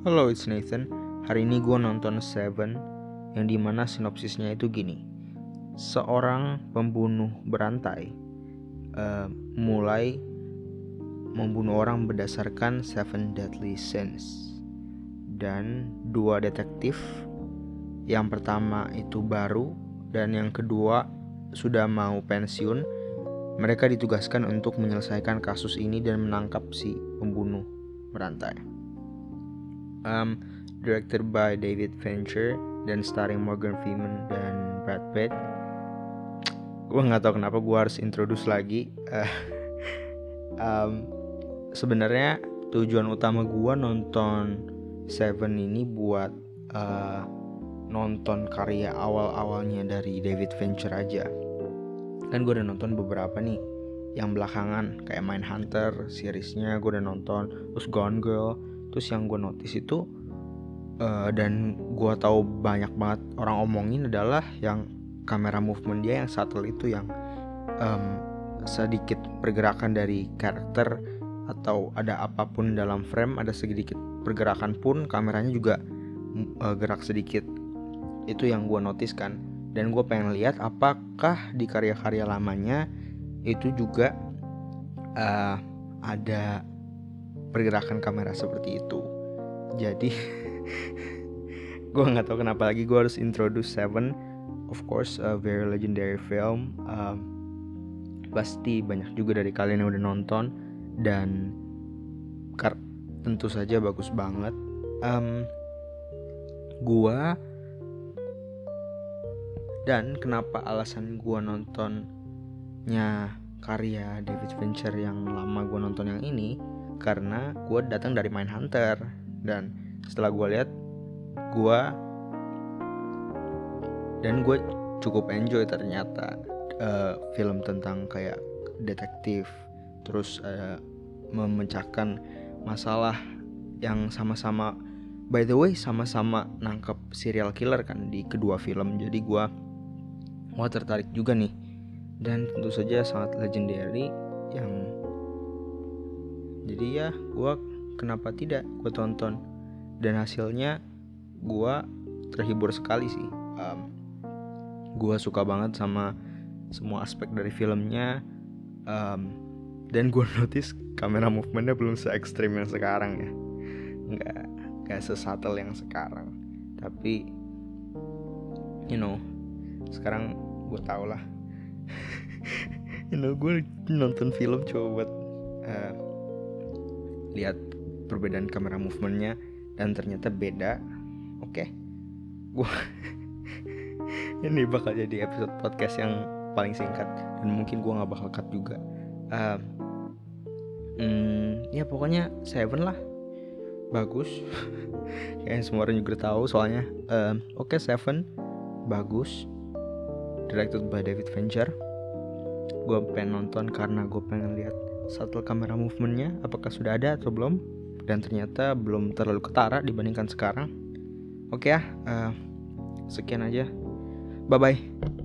Halo, it's Nathan. Hari ini gue nonton Seven, yang di mana sinopsisnya itu gini. Seorang pembunuh berantai uh, mulai membunuh orang berdasarkan Seven Deadly Sins. Dan dua detektif, yang pertama itu baru, dan yang kedua sudah mau pensiun. Mereka ditugaskan untuk menyelesaikan kasus ini dan menangkap si pembunuh berantai um, directed by David Fincher dan starring Morgan Freeman dan Brad Pitt. Gue nggak tahu kenapa gue harus introduce lagi. Uh, um, sebenarnya tujuan utama gue nonton Seven ini buat uh, nonton karya awal-awalnya dari David Fincher aja. Kan gue udah nonton beberapa nih yang belakangan kayak Mindhunter seriesnya gue udah nonton terus Gone Girl terus yang gue notice itu uh, dan gue tahu banyak banget orang omongin adalah yang kamera movement dia yang subtle itu yang um, sedikit pergerakan dari karakter atau ada apa pun dalam frame ada sedikit pergerakan pun kameranya juga uh, gerak sedikit. Itu yang gue notice kan. Dan gue pengen lihat apakah di karya-karya lamanya itu juga uh, ada pergerakan kamera seperti itu. Jadi gue nggak tahu kenapa lagi gue harus introduce Seven. Of course a very legendary film. Um, pasti banyak juga dari kalian yang udah nonton. Dan tentu saja bagus banget. Um, gue dan kenapa alasan gue nontonnya karya David Fincher yang lama gue nonton yang ini karena gue datang dari Mindhunter. Dan setelah gue lihat gue dan gue cukup enjoy ternyata uh, film tentang kayak detektif terus uh, memecahkan masalah yang sama-sama by the way sama-sama nangkep serial killer kan di kedua film. Jadi gue mau tertarik juga nih. Dan tentu saja sangat legendary yang jadi ya gue kenapa tidak gue tonton. Dan hasilnya gue terhibur sekali sih. Um, gue suka banget sama semua aspek dari filmnya. Um, dan gue notice kamera movementnya belum se ekstrim yang sekarang ya. Nggak nggak sesatel yang sekarang. Tapi you know sekarang gue tau lah. You know gue nonton film coba buat uh, lihat perbedaan kamera movementnya dan ternyata beda. Oke. Okay. gue ini bakal jadi episode podcast yang paling singkat dan mungkin gue nggak bakal cut juga. Uh, hmm, ya pokoknya Seven lah. Bagus. Kayak semua orang juga tahu soalnya. Uh, oke okay, Seven. Bagus. Directed by David Fincher. Gue pengen nonton karena gue pengen lihat shuttle kamera movementnya apakah sudah ada atau belum? Dan ternyata belum terlalu ketara dibandingkan sekarang. Oke ya uh, sekian aja. Bye bye